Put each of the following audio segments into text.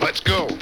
Let's go.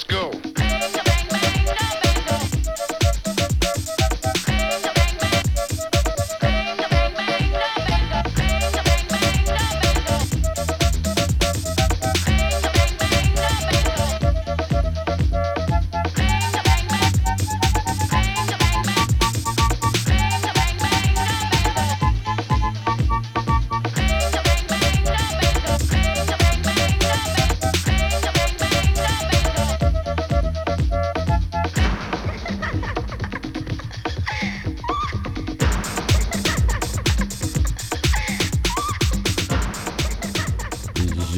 Let's go.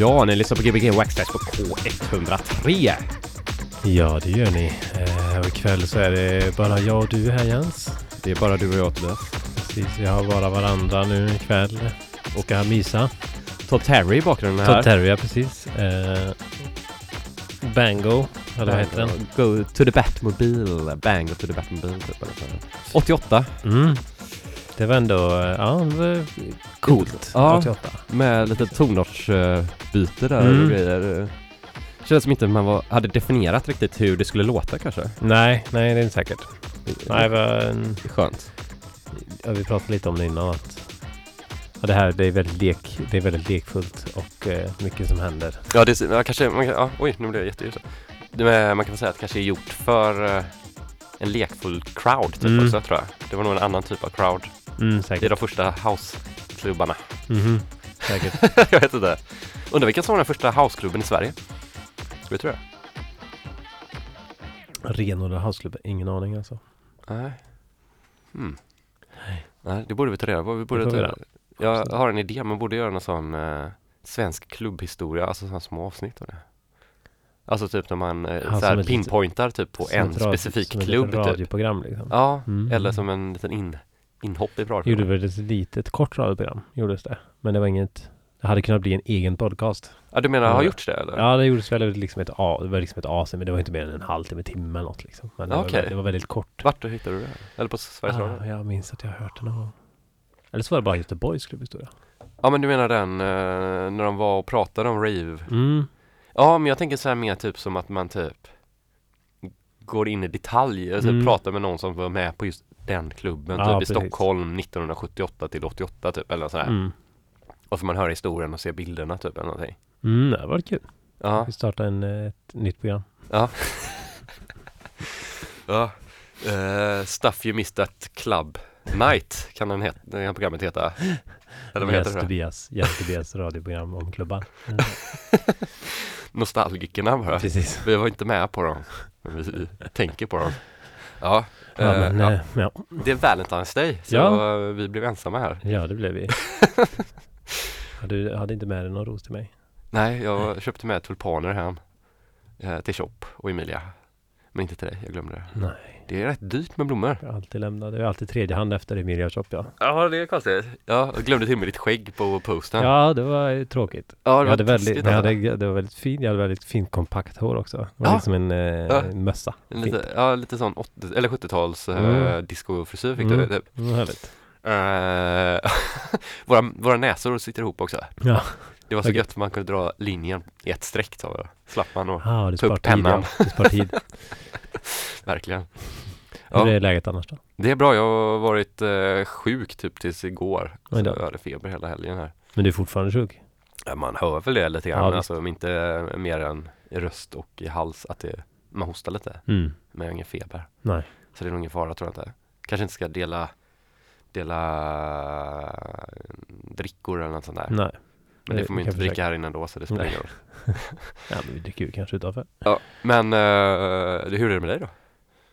Ja, ni lyssnar på Gbg Waxtrax på K103. Ja, det gör ni. Eh, och ikväll så är det bara jag och du här Jens. Det är bara du och jag Tobias. Precis, vi har bara varandra nu ikväll. Åka mysa. Todd Terry i bakgrunden här. Todd Terry, ja precis. Eh, Bango, eller vad heter den? Go to the Batmobile. Bang to the Batmobile typ. Eller så. 88 Mm. Det var ändå, eh, ja, det var coolt. Ja. 88. med lite tonartsbyte där Mm. och grejer. Känns som inte man var, hade definierat riktigt hur det skulle låta kanske. Nej, nej det är inte säkert. Nej, det var en, Det är skönt. ja, vi pratade lite om det innan att Ja, det här det är väldigt lek, det är väldigt lekfullt och eh, mycket som händer. Ja, det är, ja, kanske, man, ja, oj, nu blev det jätteljus. Man kan väl säga att det kanske är gjort för eh, en lekfull crowd typ Mm. också tror jag. Det var nog en annan typ av crowd. Mm, Det är de första houseklubbarna. Mhm. Säkert. jag vet inte. Undrar vilken som var den första houseklubben i Sverige? Vet du det? Renodlad houseklubb, ingen aning alltså. Nej. Hmm. Nej. Nej, det borde vi ta reda på. Vi borde ta... göra. Jag har en idé, man borde göra någon sån eh, svensk klubbhistoria, alltså sådana små avsnitt av det. Alltså typ när man eh, Ja, så som här ett pinpointar typ på Som en ett radio- specifik som ett klubb litet typ. radioprogram liksom. Ja, Mm. eller som en liten in, inhopp i Gjorde radioprogram. väl ett litet kort radioprogram, gjordes det. Men det var inget, det hade kunnat bli en egen podcast. Ja, du menar har Ja. gjorts det eller? Ja, det gjordes väl liksom ett, det var liksom ett AC, men det var inte mer än en halvtimme, timme eller något liksom. Men det, Okej. var, det var väldigt kort. Vart hittade du det? Eller på Sveriges Ah, Radio? jag minns att jag har hört det någon gång. Eller så var det bara Göteborgs klubbhistoria. Ja men du menar den eh, när de var och pratade om rave? Mm. Ja men jag tänker så här mer typ som att man typ går in i detalj, alltså Mm. pratar med någon som var med på just den klubben Ja, typ i precis. Stockholm 1978 till 88 typ eller sådär. Mm. Och så man hör historien och ser bilderna typ eller någonting. Mm, det var kul. Ja, Vi startar en, eh, ett nytt program. ja. ja. Eh, stuff you missed at club night kan den het- det här programmet heta. Eller vad Jens heter det? Tobias, Jens Tobias radioprogram om klubbar. Nostalgikerna bara. Precis. Vi var inte med på dem. Men vi tänker på dem. Ja, Ja, eh, men, ja. eh, ja. det är Valentine's Day så Ja. vi blev ensamma här. ja, det blev vi. du hade inte med dig någon ros till mig? Nej, jag köpte med tulpaner hem eh, till Shop och Emilia. Men inte till dig, jag glömde det. Nej. Det är rätt dyrt med blommor. Jag har alltid lämnat. Det är alltid tredje hand efter Emilia Shop, ja. Ja, det är konstigt. Ja, jag glömde till och med ditt skägg på posten. Ja, det var ju tråkigt. ja det Jag var hade väldigt, jag alltså. hade, det var väldigt fint. Jag hade väldigt fint kompakt hår också. Det var Ja. liksom en, eh, Ja. en mössa. Lite, ja, lite sån 80, eller 70-tals eh, Mm. discofrisyr fick Mm. du. Typ. Mm, härligt. Eh, våra, våra näsor sitter ihop också. Ja, Det var så Okej. gött man kunde dra linjen i ett streck så slapp man och ah, det Ta upp pennan. Ja. Det sparar tid. verkligen. Hur Ja. är läget annars då? Det är bra, jag har varit eh, sjuk typ tills igår. Så jag hade feber hela helgen här. Men du är fortfarande sjuk? Ja, man hör väl det lite Ja, grann, visst. alltså om inte mer än i röst och i hals att det, man hostar lite. Mm. Men jag har ingen feber. Nej. Så det är nog ingen fara tror jag inte. Kanske inte ska dela dela drickor eller något sånt där. Nej. Men det får man ju inte dricka här inne då så det spelar ingen roll. Ja, men vi dricker ju kanske utanför. Ja, men eh, hur är det med dig då?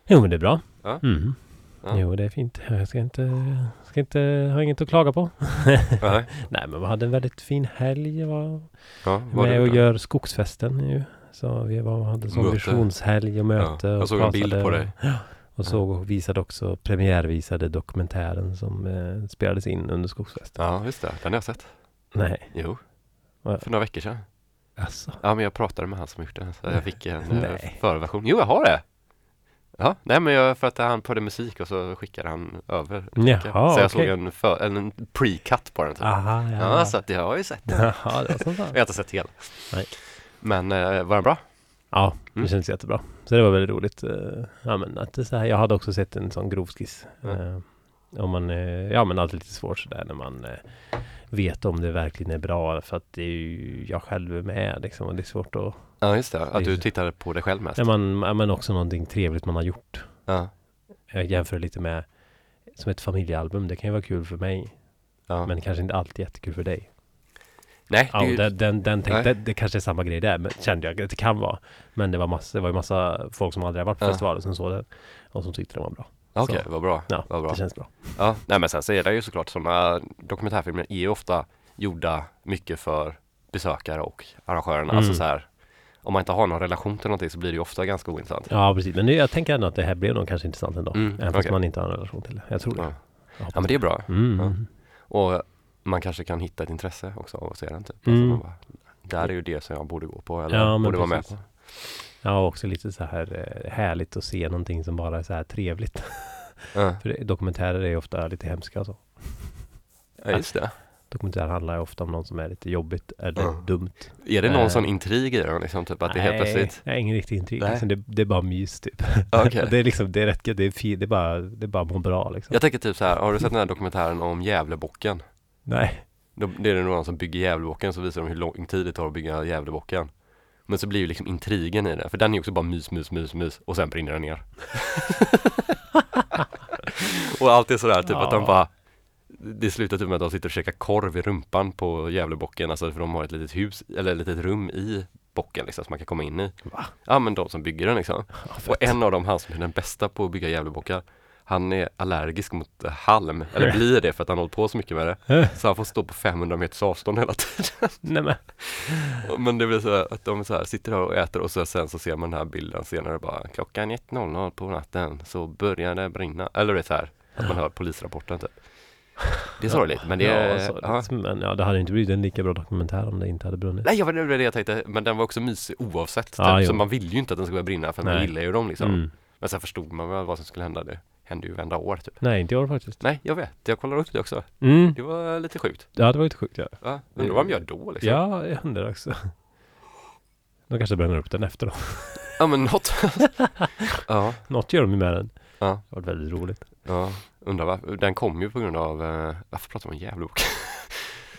Jo, men det är bra. Ja. Mm. Ja. Jo, det är fint. Jag ska inte, ska inte, har inget att klaga på. Nej. Nej, men vi hade en väldigt fin helg. Jag var Ja, var med och bra? gör skogsfesten nu. Så vi var, hade sån Möte. visionshelg och möte. Ja, jag och såg en bild på och- dig. Ja, och såg och visade också, premiärvisade dokumentären som eh, spelades in under skogsfesten. Ja, just det. Den har jag sett. Nej, Jo, för några veckor sedan. alltså. Ja, men jag pratade med han som gjort den. Så jag fick en eh, förversion. Jo, jag har det! Ja, nej men jag, för att han pratade musik och så skickade han över. Jaha, så jag såg okej. en, för, en pre-cut på den. Typ. Aha, ja. Ja, så att jag har ju sett den. Jaha, det var Jag har inte sett hela. Nej. Men eh, var den bra? Ja, det Mm. kändes jättebra. Så det var väldigt roligt. eh, Ja, men att det så här, jag hade också sett en sån grov skiss. Ja. Eh, Om man, eh, ja men alltid lite svårt sådär när man vet om det verkligen är bra. För att det är ju jag själv med liksom. Och det är svårt att, Ja, just det. Att du så. tittade på dig själv mest. när man, ja, men också någonting trevligt man har gjort. Ja, Jag jämför lite med som ett familjealbum. Det kan ju vara kul för mig. ja. Men kanske inte alltid jättekul för dig. Nej, Ja, det, ju- den, den, den tänkte, det, det kanske är samma grej där, men kände jag att det kan vara. Men det var, massa, det var ju massa folk som aldrig har varit på Ja. festivalen som såg den och som tyckte den var bra. Okej, så. vad bra. Ja, vad bra. det känns bra. Ja, nej men sen så är det ju såklart sådana dokumentärfilmer är ju ofta gjorda mycket för besökare och arrangörerna. Mm. Alltså så här, om man inte har någon relation till någonting så blir det ju ofta ganska ointressant. Ja, precis. Men nu, jag tänker ändå att det här blev nog kanske intressant ändå. Mm, Även fast okej. man inte har en relation till det. Jag tror det. Ja. Jag Ja men det är bra. Mm. Ja. Och man kanske kan hitta ett intresse också av att se den typ. Mm. Alltså bara, där är ju det som jag borde gå på eller Ja, borde vara med på. Ja, också lite så här eh, härligt att se någonting som bara är så här trevligt. Ja, För dokumentärer är ju ofta lite hemska och så. ja just det. Dokumentärer handlar ju ofta om någon som är lite jobbigt eller Ja. dumt. Är det någon Eh. sån intrig i den liksom? Typ att det helt plötsligt? Nej, ingen riktig intrig. Nej. Liksom, det, det är bara mys typ. Okej. det är liksom, det är rätt. Det är fint. Det är bara, det är bara må bra liksom. Jag tänker typ så här, har du sett den här dokumentären om Gävlebocken? Nej. Då, det är det någon som bygger Gävlebocken så visar de hur lång tid det tar att bygga Gävlebocken. Men så blir ju liksom intrigen i det, för den är ju också bara mys, mys, mys, mys och sen brinner den ner. och allt är sådär typ att de Ja. bara Det slutar typ med att de sitter och käkar korv i rumpan på Gävlebocken, alltså för de har ett litet hus, eller ett litet rum i bocken liksom som man kan komma in i. Va? Ja men de som bygger den liksom. Ja, Och en av dem, han som är den bästa på att bygga Gävlebockar Han är allergisk mot eh, halm, eller blir det för att han hållit på så mycket med det Så han får stå på 500 meters avstånd hela tiden Nej men. Men det blir så här att de så här sitter och äter och så sen så ser man den här bilden senare bara Klockan 1.00 på natten så börjar det brinna Eller det är så här att man hör polisrapporten typ Det är sorgligt men det ja, är sorgligt. ja. Men ja, det hade inte blivit en lika bra dokumentär om det inte hade brunnit. Nej, jag var det jag tänkte, men den var också mysig oavsett typ. Jo. Så man vill ju inte att den ska börja brinna för man Nej. gillar ju dem liksom Mm. Men sen förstod man väl vad som skulle hända, det hände ju varenda år typ Nej, inte år faktiskt. Nej, jag vet. Jag kollar upp det också. Mm. Det var lite sjukt. Ja, det var lite sjukt ja. Ja, undrar vad de gör då liksom. Ja, jag undrar också. De kanske bränner upp den efter då. ja men något. ja, Något gör de ju med den. ja, Det var väldigt roligt. ja. Undrar varför. Den kom ju på grund av, eh, varför pratar man om Gävlebok?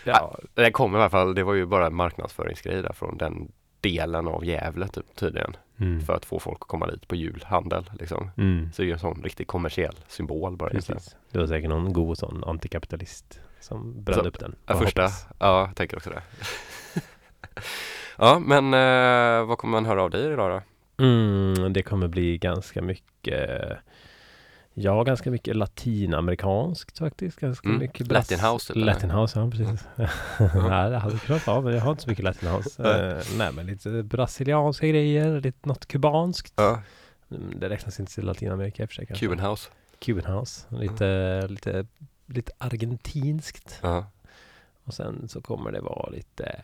Ja, Den kom i alla fall, det var ju bara en marknadsföringsgrej där från den delen av Gävle typ, tydligen. mm. För att få folk att komma dit på julhandel liksom. Mm. Så det är en sån riktig kommersiell symbol bara. Precis. Det var säkert någon god sån antikapitalist som brände upp den. Ja, första, hoppas. ja, jag tänker också det. ja, men eh, vad kommer man höra av dig idag då? Mm, det kommer bli ganska mycket Ja, ganska mycket latinamerikanskt faktiskt. Ganska Mm. mycket Latin house, eller? Latin house, ja precis. nej, det hade kunnat vara, men jag har inte så mycket latin house. Nej. Eh, nej, men lite brasilianska grejer, lite något kubanskt. Ja, Mm, Det räknas inte till Latinamerika i och för sig kanske. Cuban House. Cuban house. Lite, lite, lite argentinskt. Ja. Och sen så kommer det vara lite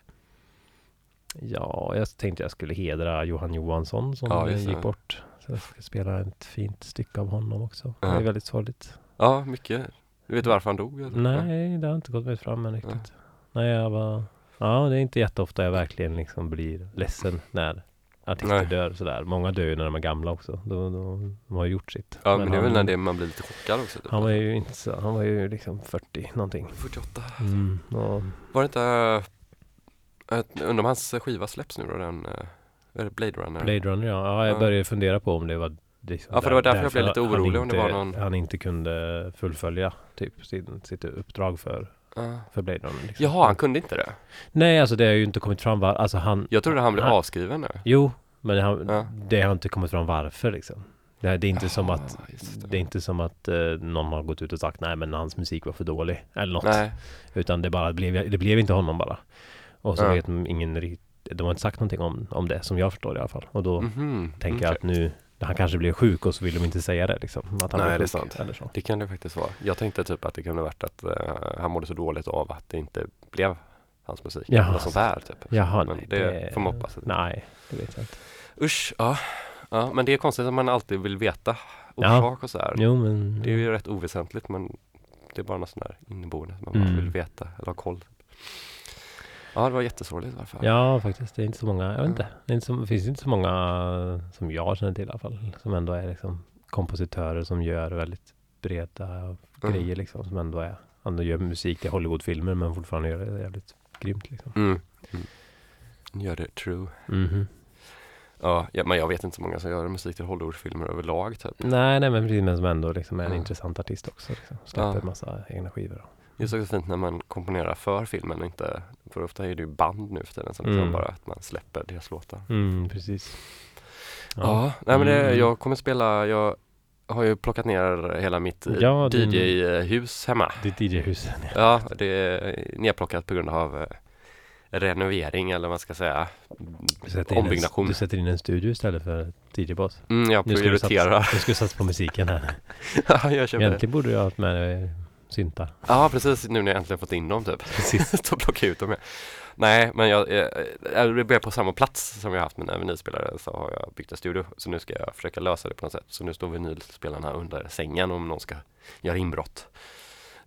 Ja, jag tänkte jag skulle hedra Johan Johansson som Ja, gick bort. Så jag ska spela ett fint stycke av honom också. Ja. Det är väldigt sorgligt. ja, mycket. Du vet varför han dog? eller? Nej, det har inte gått mig fram än riktigt. Nej, jag var Ja, det är inte jätteofta jag verkligen liksom blir ledsen när artister Nej. dör sådär. Många dör ju när de är gamla också. Då, då, de har ju gjort sitt. Ja, men, det är väl när det man blir lite chockad också. Typ. Han var ju inte så, han var ju liksom 40 någonting. 48. Mm, och Var det inte, äh, undrar om hans skiva släpps nu då, den, äh, är det Blade Runner? Blade Runner ja. ja, jag Ja. började fundera på om det var liksom Ja, för det var därför jag blev lite orolig om det inte, var någon- Han inte kunde fullfölja typ sin, sitt uppdrag för, Ja. för Blade Runner. Liksom. Jaha, han kunde inte det? Nej, alltså det har ju inte kommit fram var, alltså han Jag trodde han blev Han- avskriven nu. Jo, men han, Ja. det har inte kommit fram varför liksom. Det, är- det är inte som Jaha, att det. det är inte som att eh, någon har gått ut och sagt nej men hans musik var för dålig eller något. Nej, Utan det bara blev, det blev inte honom bara. Och så vet ingen riktigt, de har inte sagt någonting om, om det som jag förstår det i alla fall. Och då mhm, tänker jag okej. att nu, han kanske blev sjuk och så vill de inte säga det liksom. Att han Nej, det är sant. eller så. Det kan det faktiskt vara. Jag tänkte typ att det kunde varit att eh, han mådde så dåligt av att det inte blev hans musik. Jaha. Eller sånt där typ. Jaha, Men nej. det får man hoppas. Nej, det vet jag inte. Usch, ja. ja. Men det är konstigt att man alltid vill veta Ja. orsak och så här. Jo, men... Det är ju rätt oväsentligt men det är bara något sånt där inneboende som man Mm. vill veta eller ha koll. Ja, det var jättesorgligt fall. Ja, faktiskt. Det är inte så många, jag vet inte. Det, inte så, det finns inte så många som jag känner till i alla fall. Som ändå är liksom kompositörer som gör väldigt breda Mm. grejer liksom. Som ändå är, ändå gör musik till Hollywoodfilmer men fortfarande gör det jävligt grymt liksom. Mm. Mm. Gör det true. Mhm. Ja, ja, men jag vet inte så många som gör musik till Hollywoodfilmer överlag typ. Nej, nej men precis. Men som ändå liksom är en Ja. intressant artist också. Liksom. Släpper Ja. massa egna skivor. Det är så fint när man komponerar för filmen och inte, för ofta är det ju band nu för tiden som liksom Mm. bara att man släpper deras låtar. Mm, precis. Ja, nej men det, Mm. jag kommer spela, jag har ju plockat ner hela mitt eh, Ja, DJ-hus hemma. Ditt DJ-hus. Ja, det är nedplockat på grund av eh, renovering eller vad man ska säga. Du in en- Ombyggnation. Du sätter in en studio istället för DJ-boss. Mm, jag Nu ska du satsa, prioriterar. du ska satsa på musiken här. Ja, jag köper. Egentligen borde du ha haft med dig syntar. Ja, precis. Nu när jag äntligen fått in dem typ. Precis. Så plocka ut dem. igen. Nej, men jag, jag, jag blev på samma plats som jag haft mina vinylspelare så har jag byggt en studio. Så nu ska jag försöka lösa det på något sätt. Så nu står vinylspelarna under sängen om någon ska göra inbrott.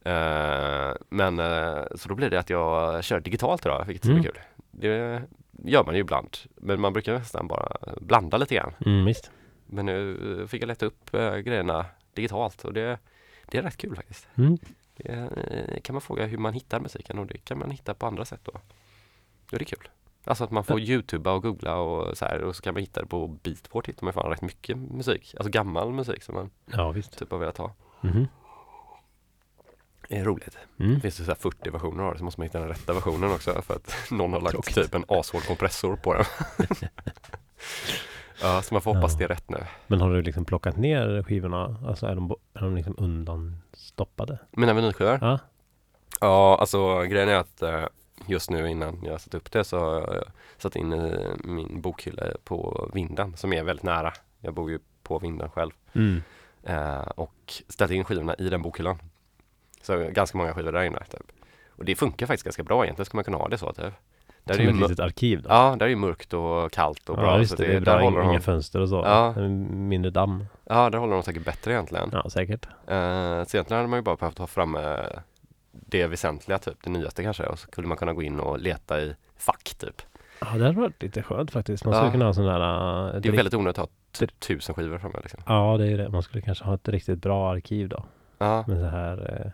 Eh, men eh, så då blir det att jag kör digitalt idag, vilket Mm. kul. Det gör man ju ibland, men man brukar nästan bara blanda lite grann. Mm, visst. Men nu fick jag leta upp eh, grejerna digitalt och det, det är rätt kul faktiskt. Mm. Det eh, kan man fråga hur man hittar musiken och det kan man hitta på andra sätt då. Ja, det är kul. Alltså att man får youtuba och googla och så här och så kan man hitta det på Beatport hittar man fan rätt mycket musik. Alltså gammal musik som man Ja, typ har velat ha. Mhm. Det är roligt. Mm. Finns det så här 40 versioner av det så måste man hitta den rätta versionen också för att någon har lagt Tråkigt. typ en ashård kompressor på den. ja, så man får hoppas Ja. det är rätt nu. Men har du liksom plockat ner skivorna? Alltså är de, är de liksom undanstoppade? Mina vinylskivor? Ja. Ja, alltså grejen är att eh, just nu innan jag satt upp det så har jag satt in i min bokhylla på vinden som är väldigt nära. Jag bor ju på vinden själv Mm. eh, och ställt in skivorna i den bokhyllan. Så ganska många skivor där inne. Typ. Och det funkar faktiskt ganska bra egentligen ska man kunna ha det så. Typ. Där är Som ju ett litet arkiv då? Ja, där är ju mörkt och kallt och bra. ja, så just det. Det är bra. Inga de, fönster och så. Ja. Mindre damm. ja, där håller de säkert bättre egentligen. Ja, säkert. Eh, så egentligen hade man ju bara behövt ha framme det väsentliga, typ det nyaste kanske. Och så skulle man kunna gå in och leta i fack typ. Ja, det hade varit lite skönt faktiskt. Man Ja. skulle kunna ha sån där... äh, Det är väldigt onödigt att ha typ tusen skivor framme liksom. Ja, det är det. Man skulle kanske ha ett riktigt bra arkiv då. Ja, Med så här eh,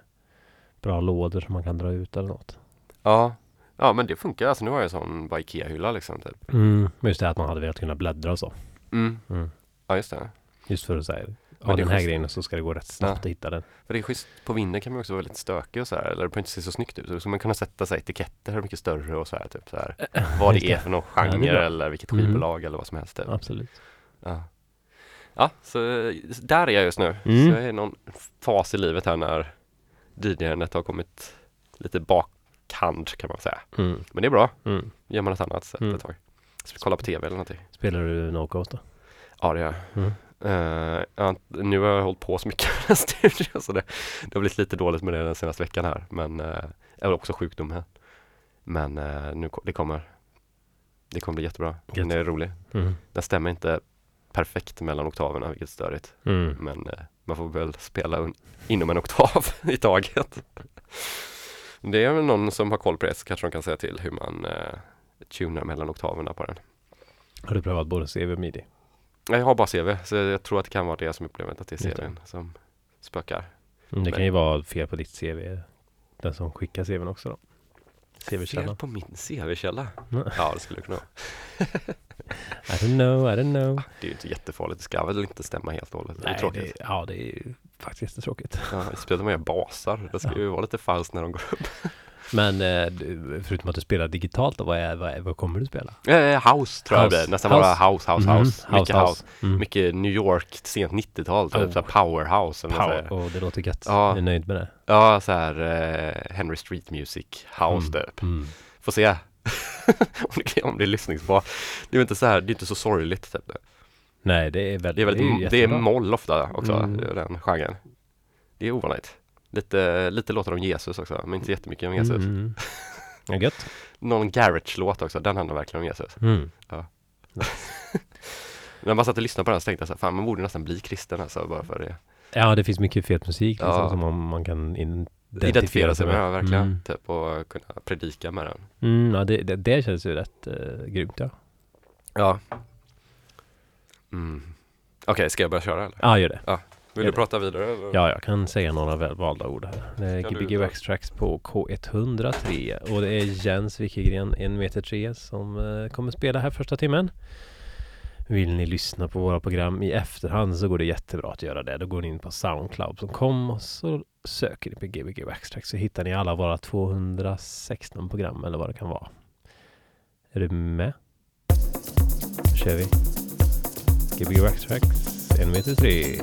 bra lådor som man kan dra ut eller något. ja. Ja men det funkar, alltså nu har jag en sån bara Ikea-hylla liksom typ. Mm. Men just det att man hade velat kunna bläddra och så. Mm. Mm. Ja just det. Just för att säga, ja den här schysst. grejen så ska det gå rätt snabbt Ja. att hitta den. För det är schysst, på vinden kan man också vara väldigt stökig och så här, eller det behöver inte se så snyggt ut. Så ska man kunna sätta sig etiketter mycket större och så här, typ så här. Vad det är för någon Ja, genre bra. eller vilket Mm. skivbolag eller vad som helst. Typ. Absolut. Ja. ja, så där är jag just nu. Mm. Så jag är i någon fas i livet här när DJandet har kommit lite bakhand kan man säga. Mm. Men det är bra. Mm. Gör man något annat sätt Mm. ett tag. Kolla på TV eller någonting? Spelar du No Coast då? Ja, det gör jag. Mm. Ja, nu har jag hållit på så mycket med studio så det, det har blivit lite dåligt med det den senaste veckan här. Men uh, är också sjukdom här. Men eh, nu det kommer. Det kommer bli jättebra. Den är rolig. Mm. Den stämmer inte perfekt mellan oktaverna vilket är störigt. Mm. Men eh, man får väl spela un- inom en oktav i taget. Det är väl någon som har koll på det så kanske de kan säga till hur man eh, tunar mellan oktaverna på den. Har du prövat både CV och midi? Nej, Jag har bara CV så jag tror att det kan vara det som är problemet att det är. CVn som spökar. Mm, det Men- kan ju vara fel på ditt CV. Den som skickar CVn också då. Fel CV-källan. på min CV-källa? Mm. Ja, det skulle det kunna vara. I don't know, I don't know. Det är ju inte jättefarligt. Det ska väl inte stämma helt och hållet. Det är Nej, tråkigt. det, ja, det är ju faktiskt jättetråkigt. Ja, om man gör basar. Det ska Ja. ju vara lite falskt när de går upp. Men eh, förutom att du spelar digitalt då, vad, är, vad, är, vad kommer du spela? Eh, house tror jag det House. Nästan House. bara house, house, Mhm, house. Mycket house. Mm. Mycket New York, sent 90-tal. Typ Oh. så powerhouse. Eller Power. Och det låter gött. Ja. Jag är nöjd med det. Ja, så här eh, Henry Street Music house Mm. typ. Mm. Får se. om, det, om det är lyssningsbart. Det är inte så här, det är inte så sorgligt typ. Nej, det är väldigt, Det är, väldigt, det är jättebra. moll ofta också, Mm. den genren. Det är ovanligt. Lite, lite låtar om Jesus också, men inte jättemycket om Jesus. Mm. Ja, gött. Någon Garage-låt också, den handlar verkligen om Jesus. Mm. När man satt och lyssnade på den så tänkte jag så här, fan man borde nästan bli kristen alltså, bara för det. Ja, det finns mycket fet musik liksom, Ja. som man, man kan in- Identifiera sig med, ja, verkligen. Mm. Typ, och kunna predika med den. Mm, ja, det, det, det känns ju rätt uh, grymt ja. Ja. Mm. Okej, ska jag börja köra eller? Ja, gör det. Vill Gör du det. prata vidare? Eller? Ja, jag kan säga några valda ord här. Det är Gbg? Wax Tracks på K103 och det är Jens Wikegren, en meter tre, som eh, kommer spela här första timmen. Vill ni lyssna på våra program i efterhand så går det jättebra att göra det. Då går ni in på Soundcloud.com och så söker ni på Gbg Wax Tracks så hittar ni alla våra 216 program eller vad det kan vara. Är du med? Då kör vi. Gbg Wax Tracks, en meter tre.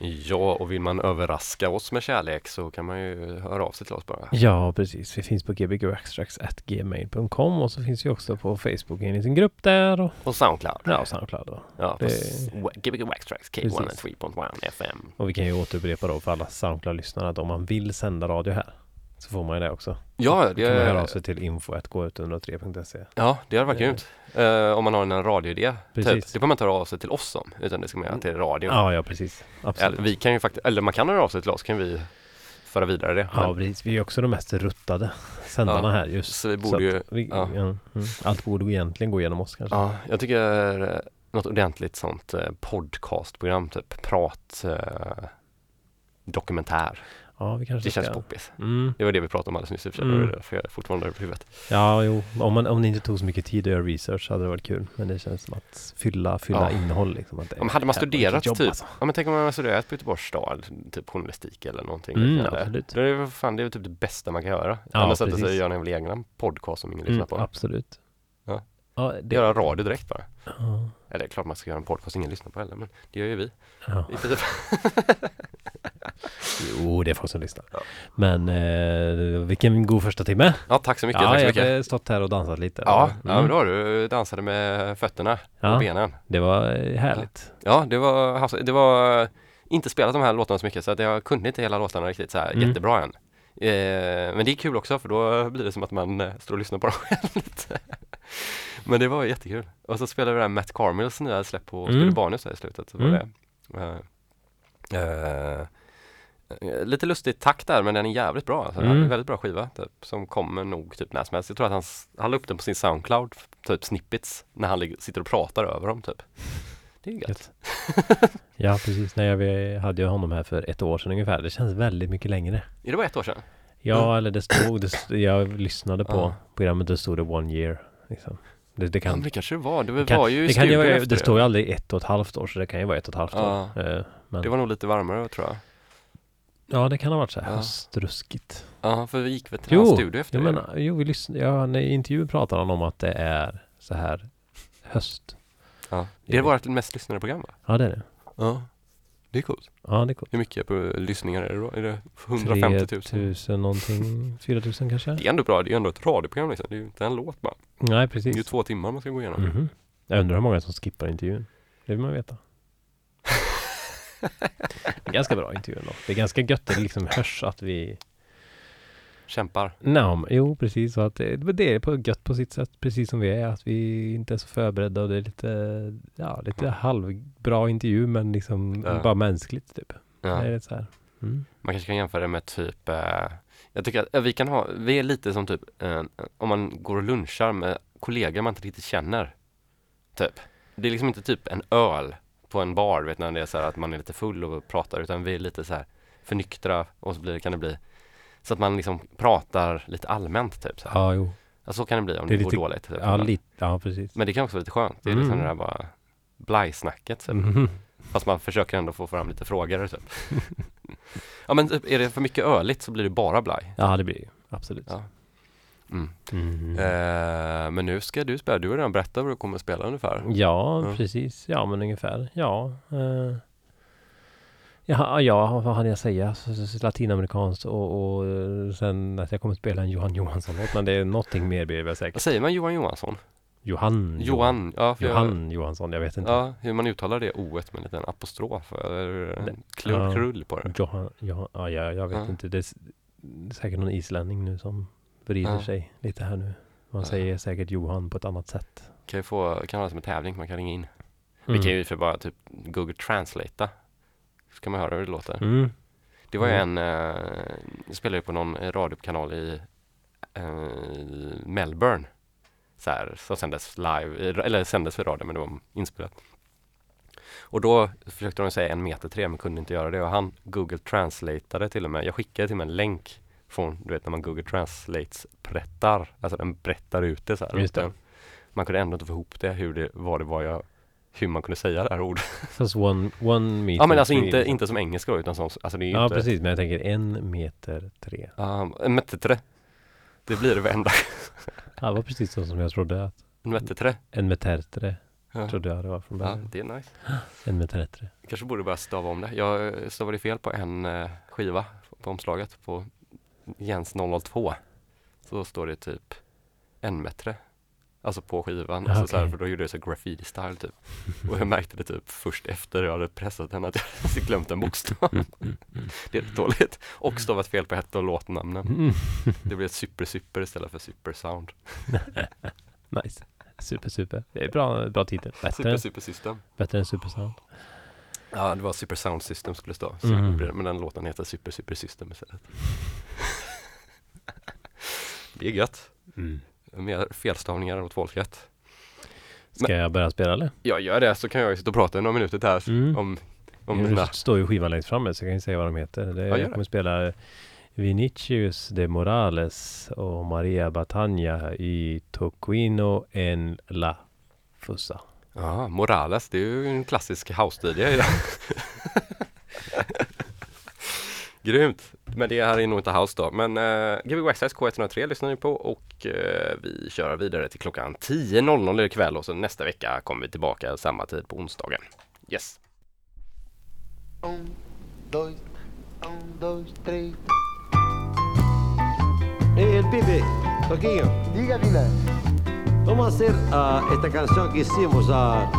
Ja, och vill man överraska oss med kärlek så kan man ju höra av sig till oss bara. Ja, precis. Vi finns på gbgextracts.gmail.com och så finns vi också på Facebook i en liten grupp där och Och Soundcloud. ja, Soundcloud då. Ja, Det- s- Gbg Waxtrax Precis. K103.1 FM. Och vi kan ju återupprepa då för alla Soundcloud-lyssnare att om man vill sända radio här så får man ju det också. Ja, Då kan man höra av det, sig till info.k103.se ja, det hade varit Det- grymt. Eh, om man har en radioidé. Typ. Precis. Det får man inte höra av sig till oss om, utan det ska man göra till radion. Ja, ja precis. Eller, Absolut. vi kan ju faktiskt, eller man kan höra av sig till oss, kan vi föra vidare det. Ja, precis. Vi är också de mest ruttade sändarna Ja, här just. så vi borde att ju, vi, ja. ja. mm. Allt borde egentligen gå igenom oss kanske. ja, jag tycker eh, något ordentligt sånt eh, podcastprogram, typ prat, eh, dokumentär. Ja, vi kanske Det känns ska. poppis. Mm. Det var det vi pratade om alldeles nyss i och för sig. Mm. Det jag fortfarande har det på huvudet. Ja, jo. Om, man, om det inte tog så mycket tid att göra research hade det varit kul. Men det känns som att fylla, fylla Ja. innehåll liksom. Att det men hade man studerat jobb, typ, alltså. ja men tänk om man hade studerat på Göteborgs stad, typ journalistik eller någonting Mm, absolut. Det är fan, det är typ det bästa man kan göra. Ja, Annars sätta sig och göra en jävla egna podcast som ingen Mm, lyssnar på. absolut. Ja. Det, Göra radio direkt bara. ja, Eller klart man ska göra en podcast ingen lyssnar på heller, men det gör ju vi. ja. I. Jo, det är folk som lyssnar. Ja. Men eh, vilken god första timme. Ja, tack så mycket. ja, tack så jag mycket. har stått här och dansat lite. Ja, Mm. ja, men då har du dansade med fötterna och benen. Det var eh, härligt. Ja, det var, havs- det var inte spelat de här låtarna så mycket så att jag kunde inte hela låtarna riktigt så här Mm. jättebra än. Eh, men det är kul också för då blir det som att man eh, står och lyssnar på dem själv lite. Men det var jättekul. Och så spelade vi här Matt Carmels nya släpp på Mm. Spelibanius här i slutet. Så var Mm. det, eh, eh, lite lustigt takt där men den är jävligt bra. Alltså, Mm. En väldigt bra skiva typ, som kommer nog typ när som helst. Jag tror att han, han la upp den på sin Soundcloud, typ snippets, när han sitter och pratar över dem typ. Det är ju gött. Ja, precis. Nej, vi hade ju honom här för ett år sedan ungefär. Det känns väldigt mycket längre. Är det bara ett år sedan? Ja, eller det stod, det st- jag lyssnade på Ja. programmet, det stod det one year. Liksom. Det, det kan, det kanske var. Det var, kan, ju i det, kan ju vara, det står ju aldrig ett och ett halvt år, så det kan ju vara ett och ett halvt Ja. år. Eh, Men, Det var nog lite varmare tror jag. Ja, det kan ha varit så här Ja. höstruskigt. Ja, för vi gick väl till Jo, hans studio efter det. men, jo vi lyssnade, ja, när i intervjun pratar han om att det är så här höst. ja. Det är vårt mest lyssnade program va? Ja, det är det. Ja. Det är coolt. Ja, det är coolt. Hur mycket på lyssningar är det då? Är det 150 000? 3000 någonting, 4000 kanske? Det är ändå bra. Det är ändå ett radioprogram liksom. Det är ju inte en låt bara. Nej, Det är ju precis. två timmar man ska gå igenom. Mhm. Jag undrar hur många som skippar intervjun. Det vill man veta. Ganska bra intervju ändå. Det är ganska gött det liksom hörs att vi Kämpar. Nej, jo precis. Så att det, det är på gött på sitt sätt. Precis som vi är. Att vi inte är så förberedda och det är lite, ja, lite halvbra intervju men liksom Ja. bara mänskligt typ. Ja. Det är lite så här. Mm. Man kanske kan jämföra det med typ eh, Jag tycker att eh, vi kan ha, vi är lite som typ eh, Om man går och lunchar med kollegor man inte riktigt känner Typ Det är liksom inte typ en öl på en bar vet när det är så här att man är lite full och pratar utan vi är lite så här förnyktra och så blir kan det bli Så att man liksom pratar lite allmänt typ så, här. Ja, jo. ja, så kan det bli om Det det, går lite- dåligt typ. Ja, lite. Ja, precis. Men det kan också vara lite skönt, det är liksom Mm. det där bara blajsnacket typ. Mhm. Fast man försöker ändå få fram lite frågor typ. Ja men typ, är det för mycket öligt så blir det bara blaj. Ja, det blir det. Absolut. Ja. Mm. Mhm. Eh, men nu ska du spela, du har redan berättat vad du kommer att spela ungefär. Ja, Ja. precis. Ja, men ungefär. Ja. Eh. Ja, ja, vad hade jag säga? Latinamerikanskt och, och eh, sen att jag kommer att spela en Johan Johansson-låt. Men det är någonting mer blir det väl säkert. Vad säger man Johan Johansson? Johan. Johan, ja, Johan Johansson, jag vet Jag, inte. ja, hur man uttalar det o med en liten apostrof eller krull, ja. krull på det. Johan, Johan, ja, jag, jag vet Ja. inte. Det är, säkert någon islänning nu som vrider Ja. sig lite här nu. Man säger säkert Johan på ett annat sätt. Kan ju få, kan ha det som en tävling, man kan ringa in. Vi Mm. kan ju för bara typ Google Translate. Så kan man höra hur det låter. Mm. Det var Mm. en, eh, jag spelade på någon radiokanal i eh, Melbourne. Så här, som sändes live, eh, eller sändes för radio men det var inspelat. Och då försökte de säga en meter tre men kunde inte göra det och han Google translateade till och med. Jag skickade till och med en länk från, du vet när man Google translates berättar, alltså den berättar ut det så här. Man kunde ändå inte få ihop det, hur det, vad det var jag, hur man kunde säga det här ordet. Fast one, one meter Ja men alltså inte, inte som engelska utan som, alltså det är ju Ja inte precis, men jag tänker en meter tre. Ja, en meter Det blir det varenda Ja, det var precis så som jag trodde att En meter en meter tre. Ja. trodde jag det var från Ja, början. det är nice. En meter bättre. Kanske borde bara stava om det. Jag stavade fel på en eh, skiva på omslaget på Jens 002. Så står det typ en metre. Alltså på skivan. Ja, alltså så här, för då gjorde jag så graffiti-style typ. Och jag märkte det typ först efter jag hade pressat den att jag hade glömt en bokstav. Det är rätt dåligt. Och stavat fel på ett av låtnamnen. Mm. Det blev ett super super istället för super sound. Nice. Super, super. Det är bra, bra titel. Bättre, Super super system. bättre än Supersound. Ja, det var Super Sound System skulle stå. Det, Men den låten heter Super Super System istället. det är gött. Mm. Mer felstavningar åt folket. Ska jag börja spela eller? Jag gör det så kan jag sitta och prata i några minuter här Mm. om, om mina... står ju skivan längst framme så jag kan ju säga vad de heter. Det, jag det. kommer spela Vinicius de Morales och Maria Batagna i Toquino en la Fussa. Ja, Morales, det är ju en klassisk house-DJ. Grymt! Men det här är nog inte house då. Men uh, Gbg Westsides K103 lyssnar ni på och eh, vi kör vidare till klockan 10.00 ikväll och så nästa vecka kommer vi tillbaka samma tid på onsdagen. Yes! Un, dos, un, dos, tres. Eh, el pibe, Toquinho, Diga, Vina. vamos hacer ah, esta canción que hicimos, a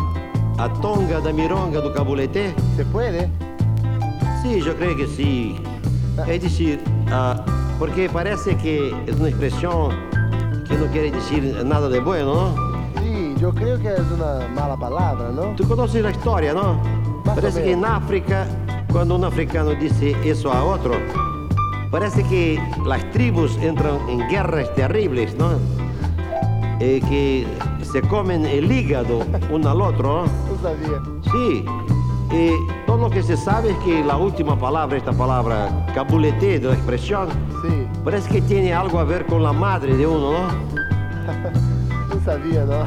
a Tonga da Mironga do Cabulete? ¿Se puede? Sí, yo creo que sí. É dizer, ah, porque parece que é uma expressão que não quer dizer nada de bom, não? Sim, eu creio que é uma mala palavra, não? Tu conheces a história, não? Parece que na África, quando um africano disse isso a outro, parece que as tribos entram em guerras terríveis, não? E que se comem o hígado um ao outro, não? Sabia. Sim. Y todo lo que se sabe es que la última palabra, esta palabra cabulete de la expresión, Sí, parece que tiene algo a ver con la madre de uno, ¿no? no sabía, ¿no?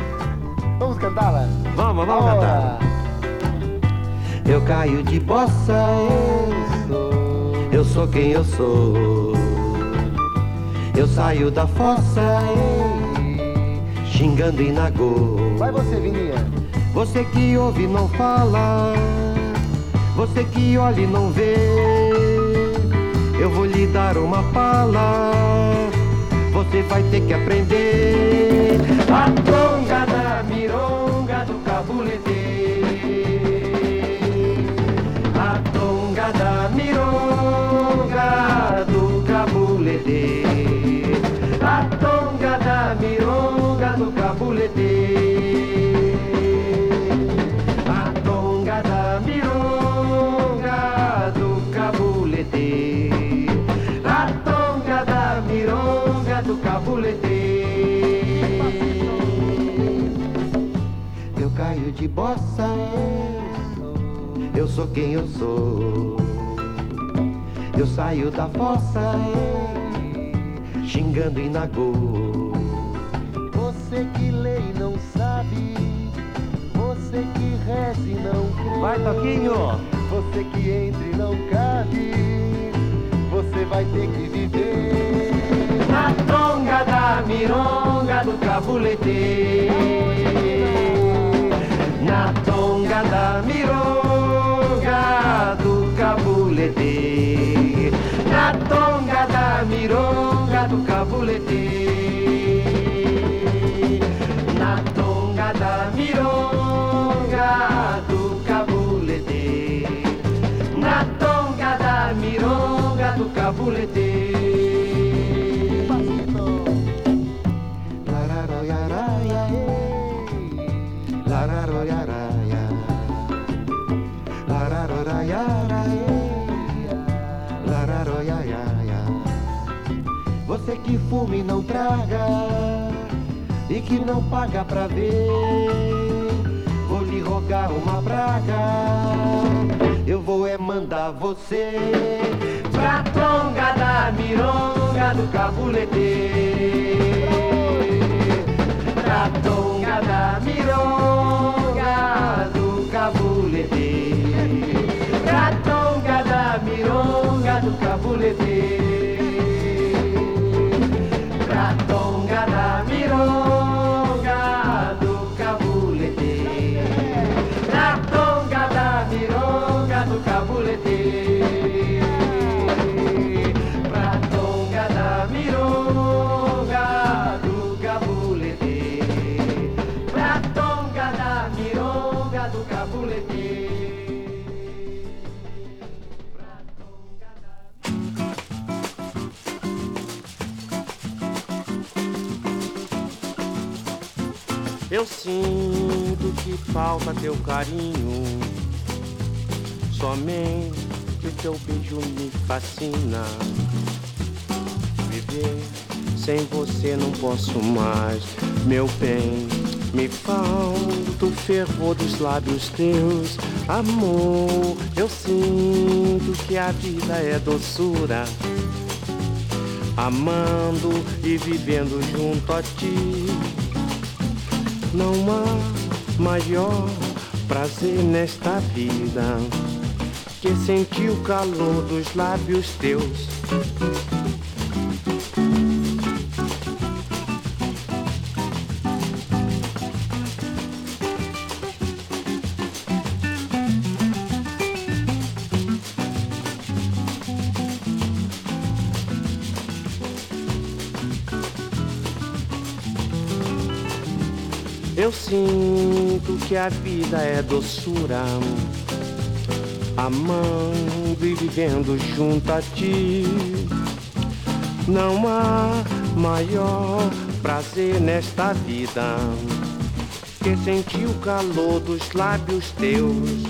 Vamos a cantarla. Vamos, vamos a cantar. Eu caio de bossa, eu sou quem eu sou. Eu saio da fossa, xingando em nagô. Vai você, Vininha. Você que ouve não fala, você que olha e não vê. Eu vou lhe dar uma pala, você vai ter que aprender. A tonga da mironga do cabulete. De bossa, eu sou quem eu sou. Eu saio da fossa, xingando em nagô. Você que lê e não sabe. Você que reza e não crê. Vai, Toquinho! Você que entra e não cabe. Você vai ter que viver. Na tonga da mironga do cabulete. Na tonga da mironga do cabulete. Na tonga da mironga do cabulete. Na tonga da mironga do cabulete. Na tonga da mironga do cabulete. Que fuma e não traga e que não paga pra ver, vou lhe rogar uma praga. Eu vou é mandar você pra tonga da mironga do cabulete. Pra tonga da mironga do cabulete. Pra tonga da mironga falta teu carinho. Somente o teu beijo me fascina. Viver sem você não posso mais, meu bem. Me falta o fervor dos lábios teus, amor. Eu sinto que a vida é doçura. Amando e vivendo junto a ti. Não há maior prazer nesta vida que sentir o calor dos lábios teus. que a vida é doçura. Amando e vivendo junto a ti, não há maior prazer nesta vida que sentir o calor dos lábios teus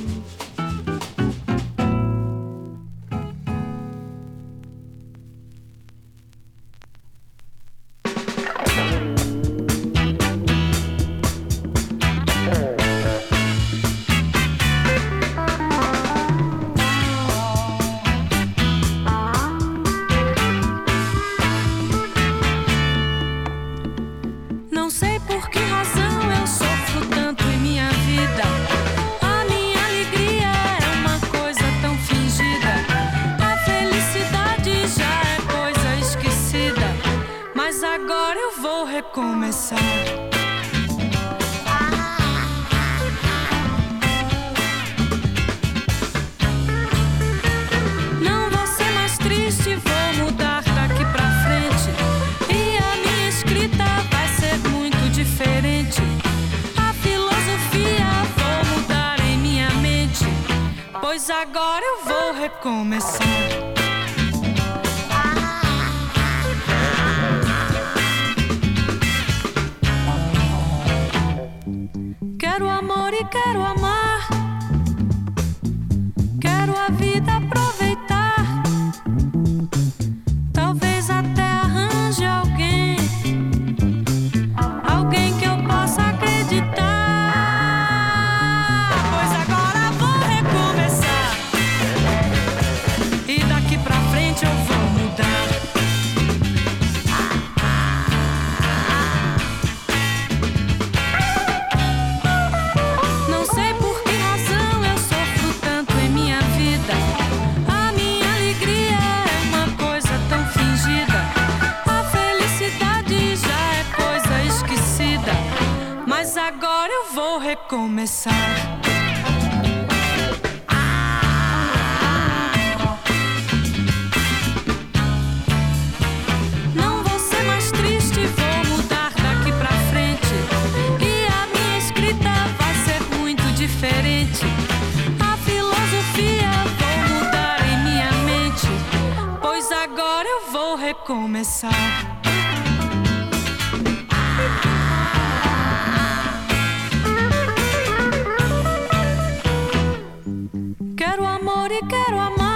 te quiero amar.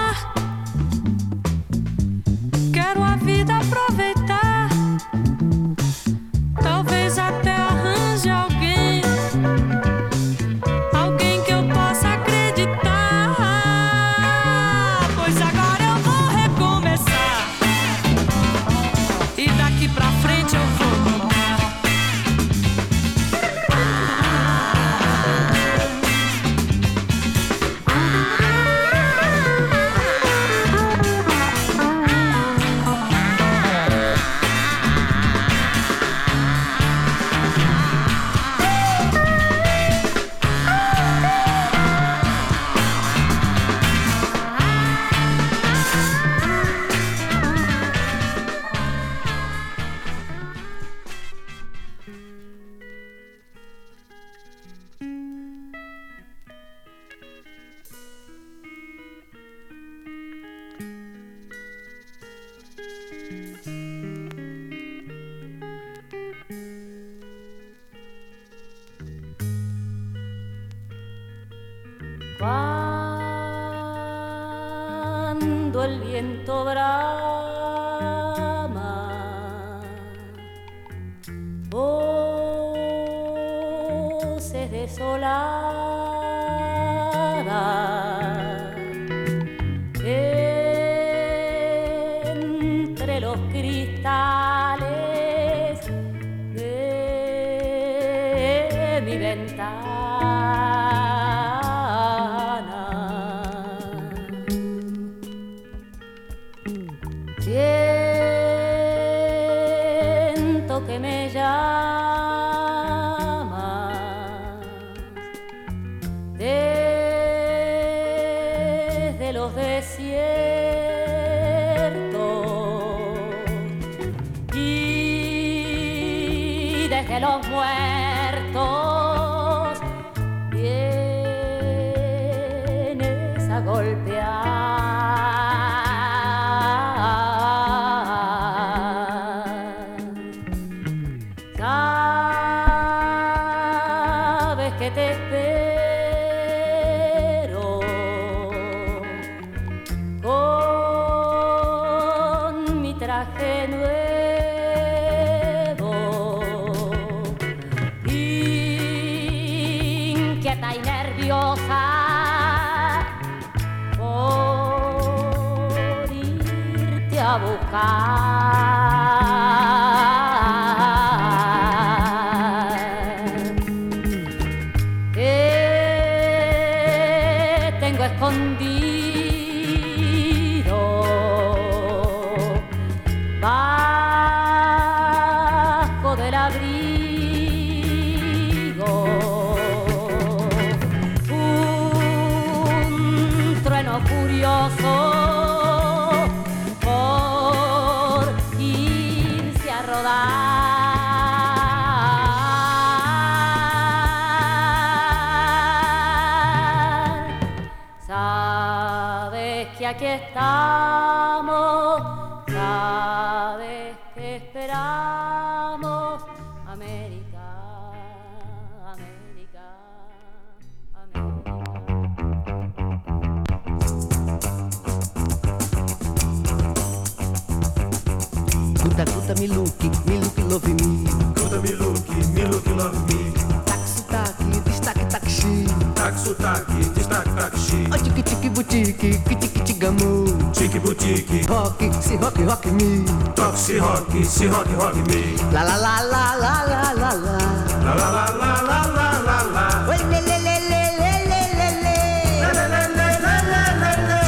Guta, me look, me look, love me. Guta me look, me look, love me. Taxi, taxi, destaque, taxi. Tac, sotaque, destaque, taxi. Ó, tique, tique, boutique, kiti, kiti, gamu. Tique, boutique. Rock, se rock, rock me. Toque, se rock, se rock, rock me. La la la la la la la la. La la la la la la la la. Oi, le le le le le le le le. Le, le, le, le, le, le, le.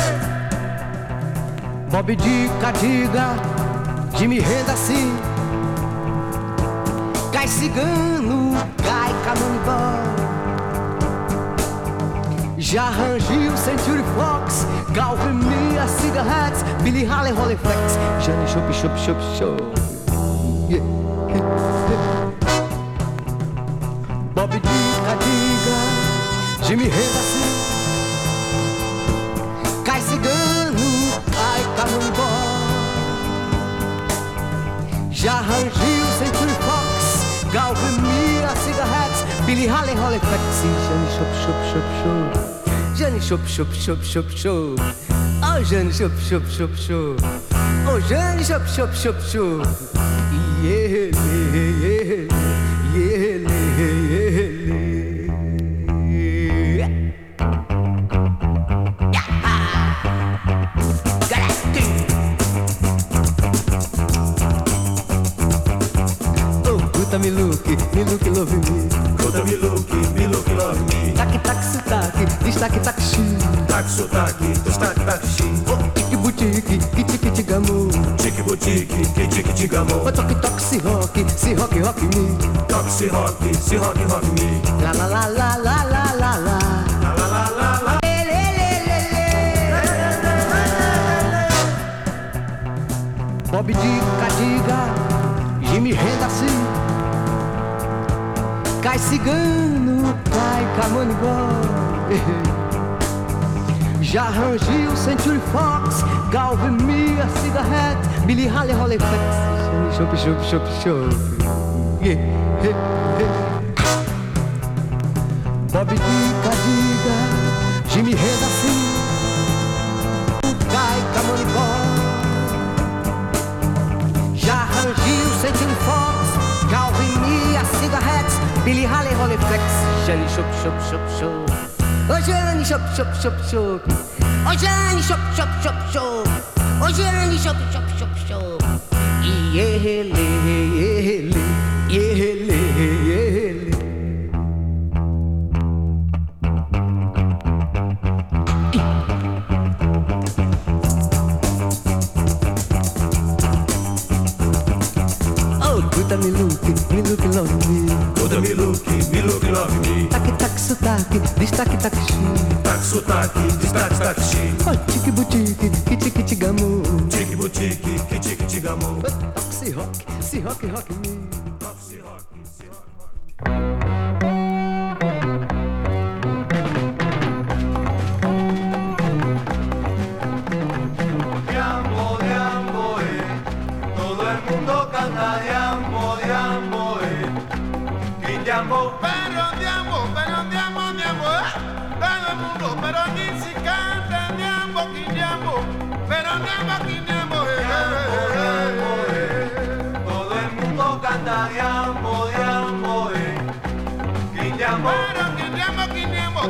Bob Dica, diga, de me renda assim. Cai cigano, cai canonibal. Já arranjei o Century Fox, Calvin Mia Cigarettes, Billy Haley Hollyflex, Jane Shop Shop Shop Shop. siup, siup. Żeń siup, siup, siup, siup. O żeń siup, siup, siup, siup. O żeń siup, siup, siup, siup. Se rock, rock me. La la la la la la la la. Bob Dica, diga, Jimmy renda assim. Cai cigano, cai camanibó. Já o Century Fox, Galvin Mia Cigarette, Billy Haley Hollyflex. Chup, chup, chup, chup. szop, szop, szop. O zieleni szop, szop, szop, szop. O zieleni szop, szop, szop, szop. O zieleni szop, szop, szop, szop. I. Hockey, hockey, hockey, hockey,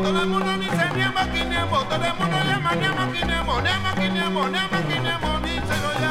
Todo el mundo dice niema, quinemo. Todo el mundo llama niema, quinemo. Niema, quinemo, niema, quinemo. Díselo ya.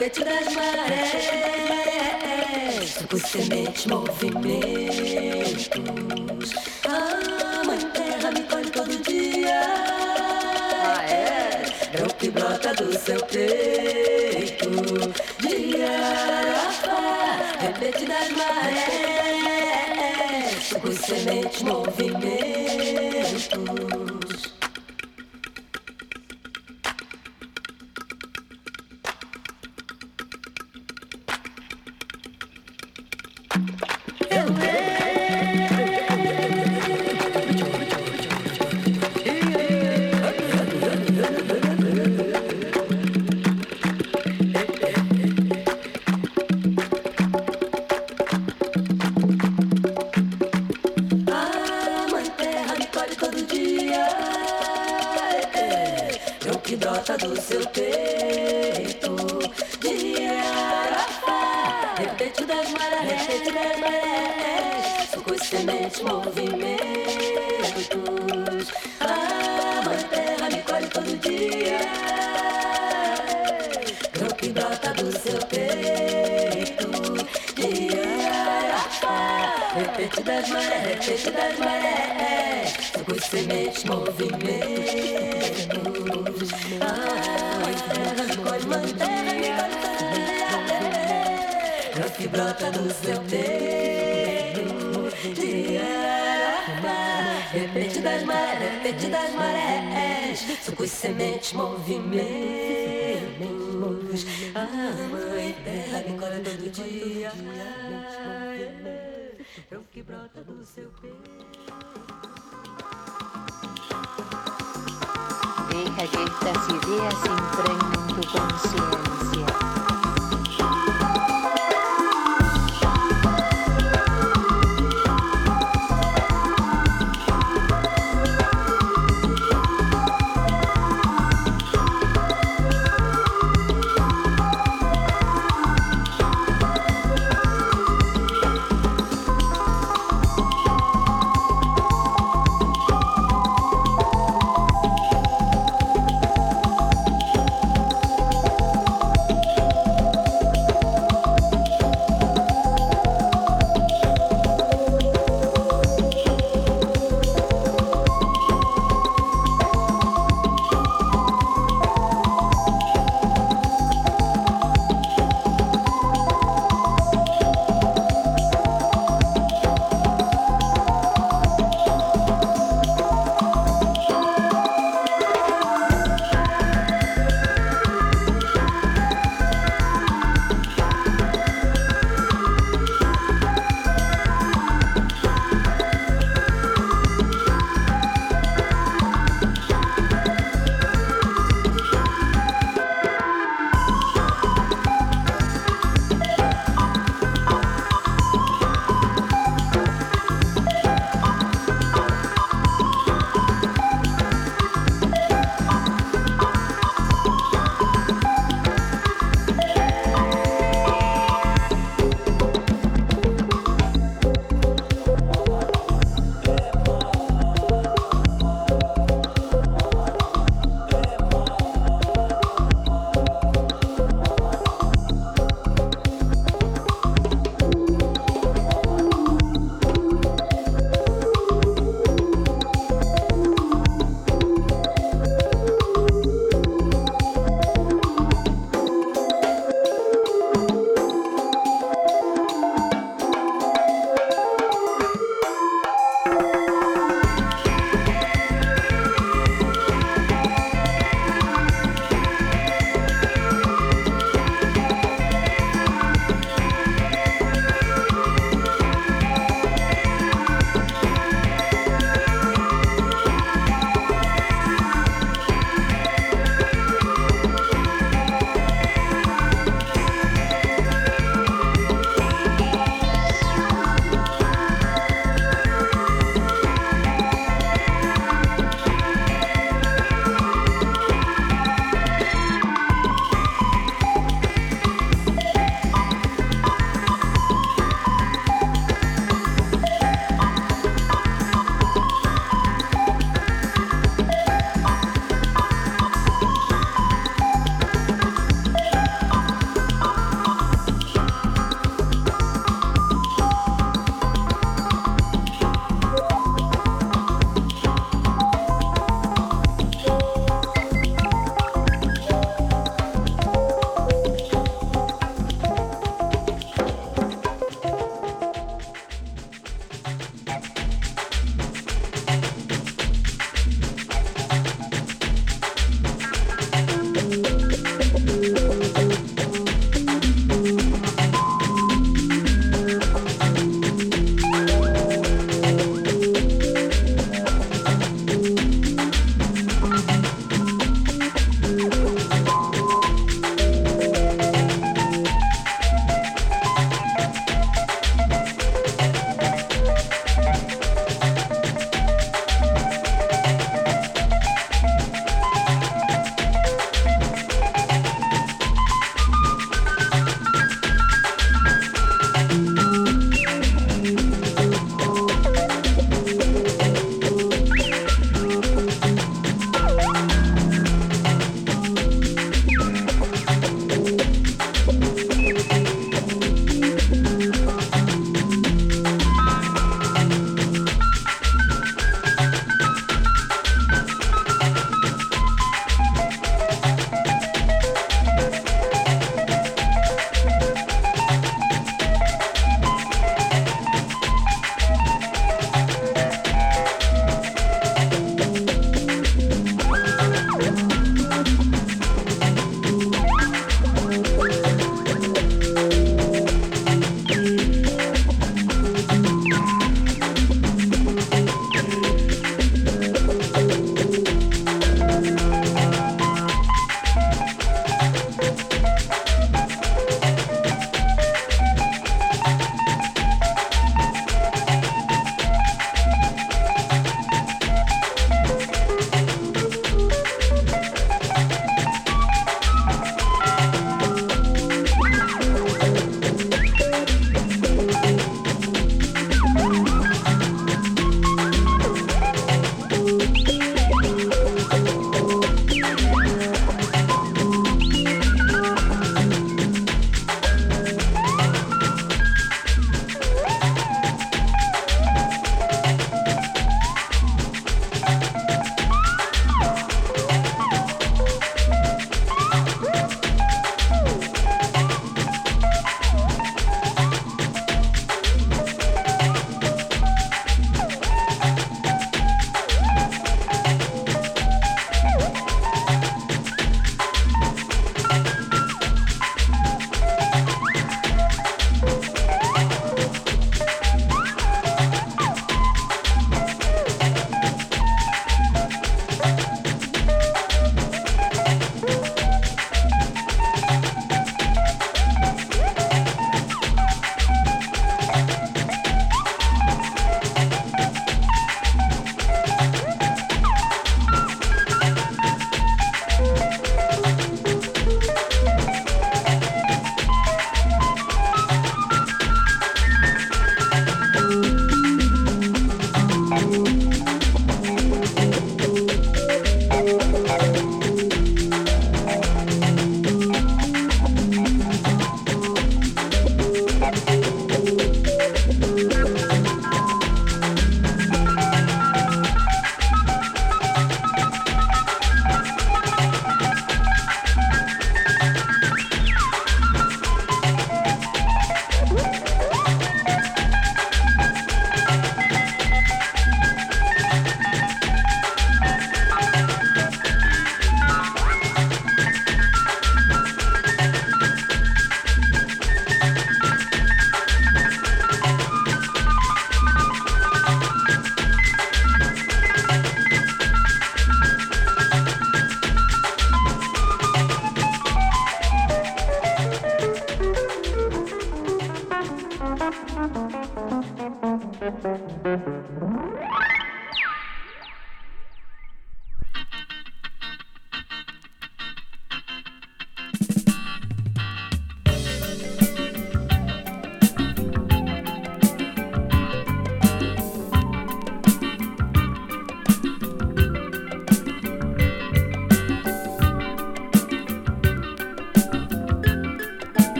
Tapete das marés, os mete movimentos. A mãe terra me colhe todo dia. Ah, é? É o que brota do seu peito. De Arafa, repete das marés, Os mete movimentos.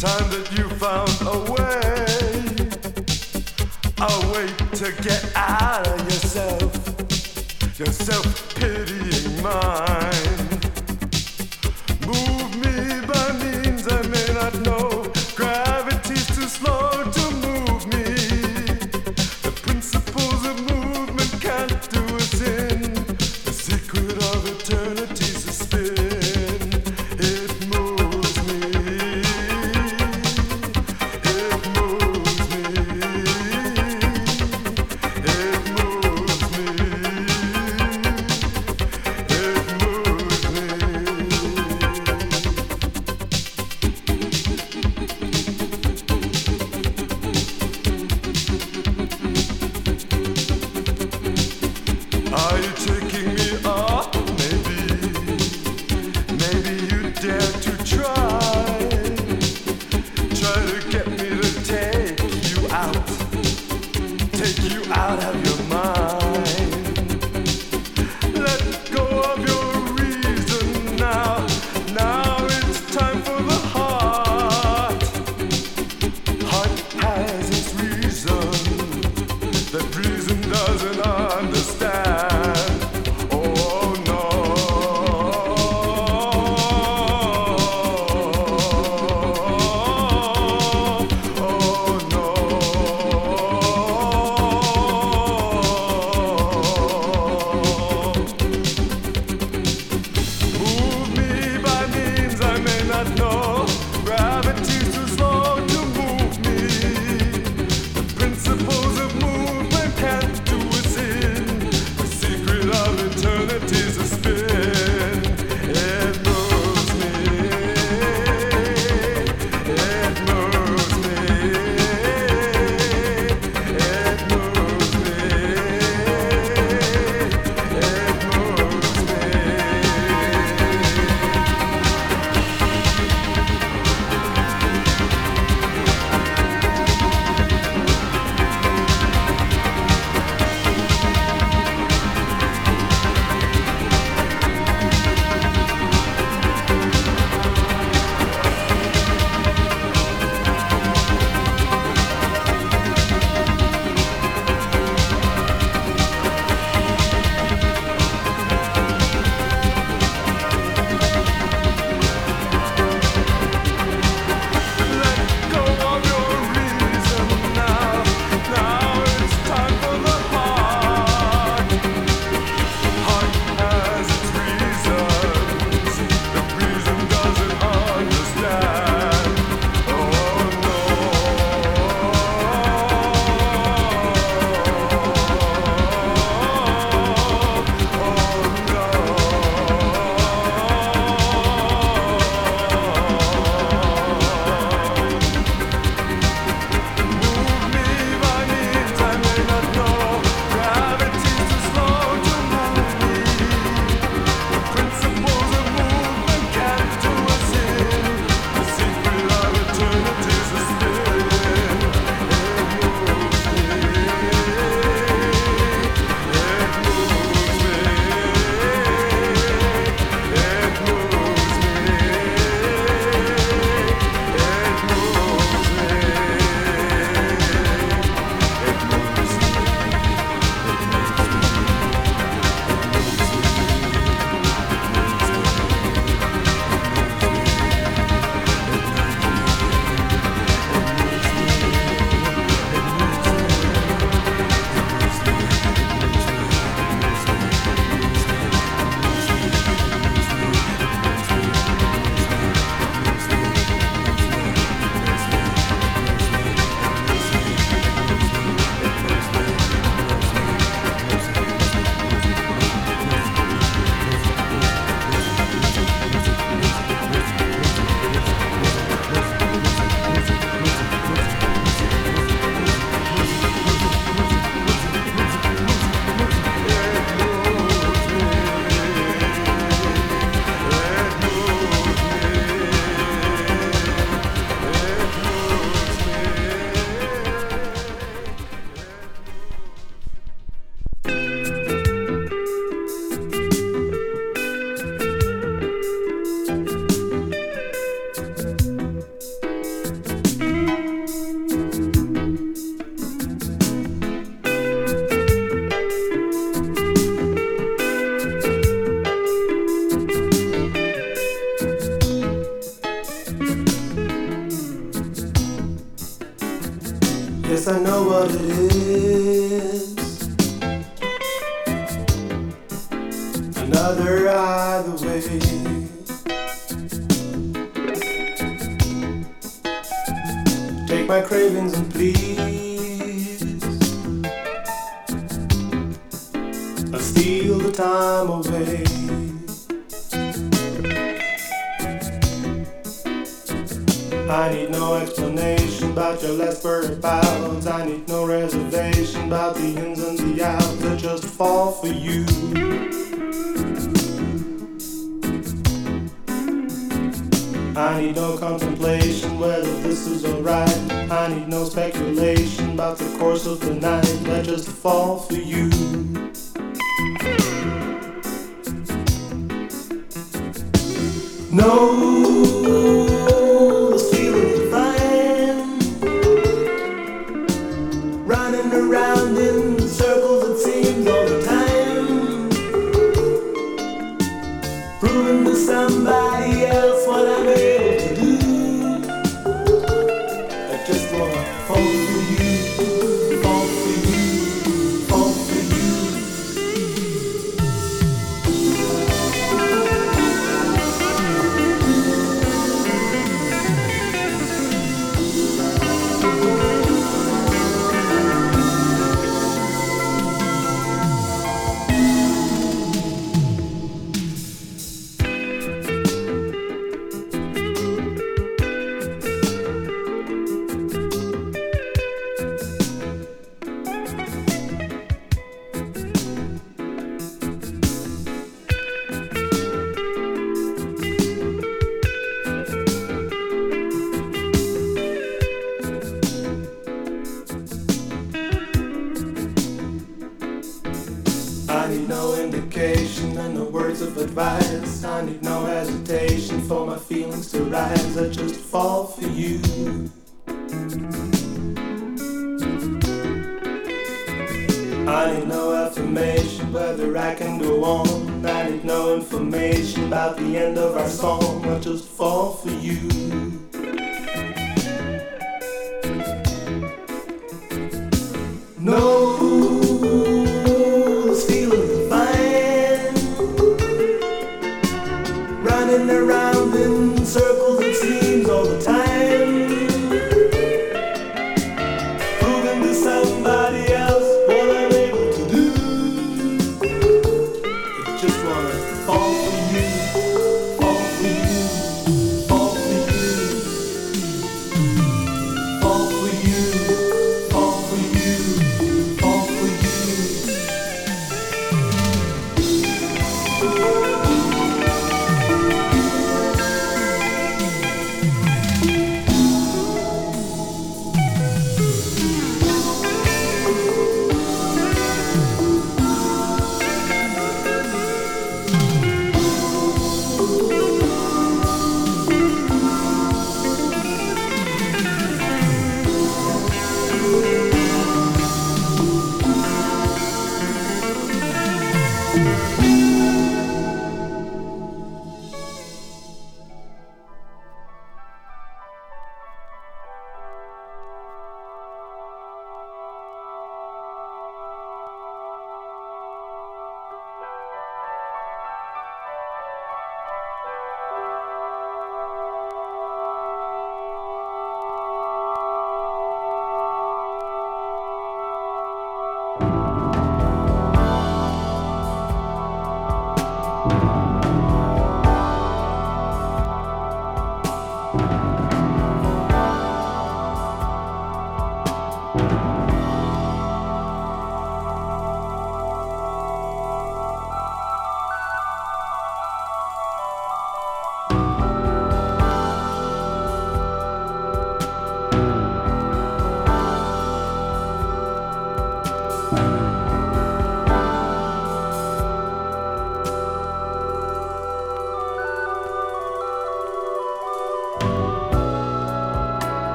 time that you found a way, a way to get out of yourself, your self pitying mind.